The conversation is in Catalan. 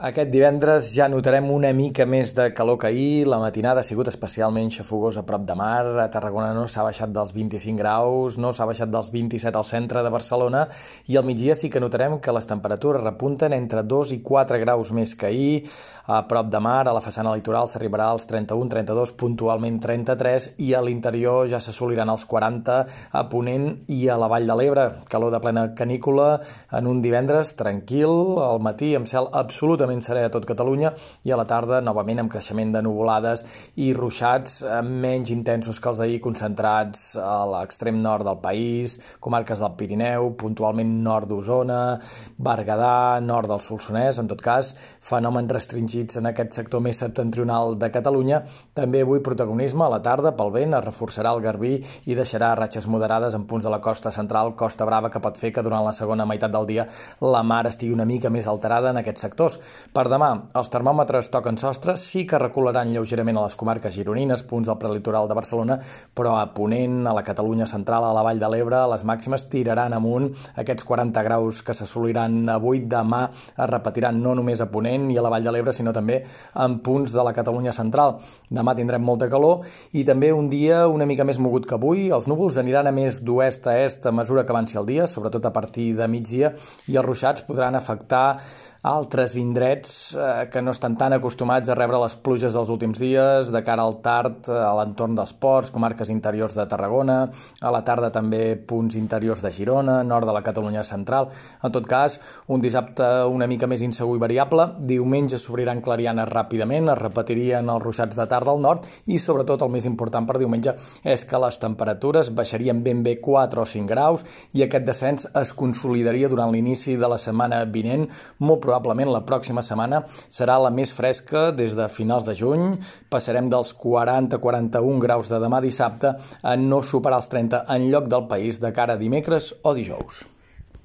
Aquest divendres ja notarem una mica més de calor que ahir, la matinada ha sigut especialment xafogosa a prop de mar, a Tarragona no s'ha baixat dels 25 graus, no s'ha baixat dels 27 al centre de Barcelona. I al migdia sí que notarem que les temperatures repunten entre 2 i 4 graus més que ahir, a prop de mar, a la façana litoral s'arribarà als 31, 32, puntualment 33 i a l'interior ja s'assoliran els 40 a Ponent i a la Vall de l'Ebre, calor de plena canícula en un divendres tranquil, al matí amb cel absolutament absolutament serè a tot Catalunya i a la tarda novament amb creixement de nuvolades i ruixats eh, menys intensos que els d'ahir concentrats a l'extrem nord del país, comarques del Pirineu, puntualment nord d'Osona, Berguedà, nord del Solsonès, en tot cas, fenòmens restringits en aquest sector més septentrional de Catalunya. També avui protagonisme a la tarda pel vent, es reforçarà el Garbí i deixarà ratxes moderades en punts de la costa central, Costa Brava, que pot fer que durant la segona meitat del dia la mar estigui una mica més alterada en aquests sectors. Per demà, els termòmetres toquen sostres, sí que recularan lleugerament a les comarques gironines, punts del prelitoral de Barcelona, però a Ponent, a la Catalunya central, a la Vall de l'Ebre, les màximes tiraran amunt aquests 40 graus que s'assoliran avui. Demà es repetiran no només a Ponent i a la Vall de l'Ebre, sinó també en punts de la Catalunya central. Demà tindrem molta calor i també un dia una mica més mogut que avui. Els núvols aniran a més d'oest a est a mesura que avanci el dia, sobretot a partir de migdia, i els ruixats podran afectar altres indrets eh, que no estan tan acostumats a rebre les pluges dels últims dies, de cara al tard eh, a l'entorn dels ports, comarques interiors de Tarragona, a la tarda també punts interiors de Girona, nord de la Catalunya central. En tot cas, un dissabte una mica més insegur i variable. Diumenge s'obriran clarianes ràpidament, es repetirien els ruixats de tarda al nord i sobretot el més important per diumenge és que les temperatures baixarien ben bé 4 o 5 graus i aquest descens es consolidaria durant l'inici de la setmana vinent, molt probablement la pròxima setmana serà la més fresca des de finals de juny. Passarem dels 40-41 graus de demà dissabte a no superar els 30 en lloc del país de cara a dimecres o dijous.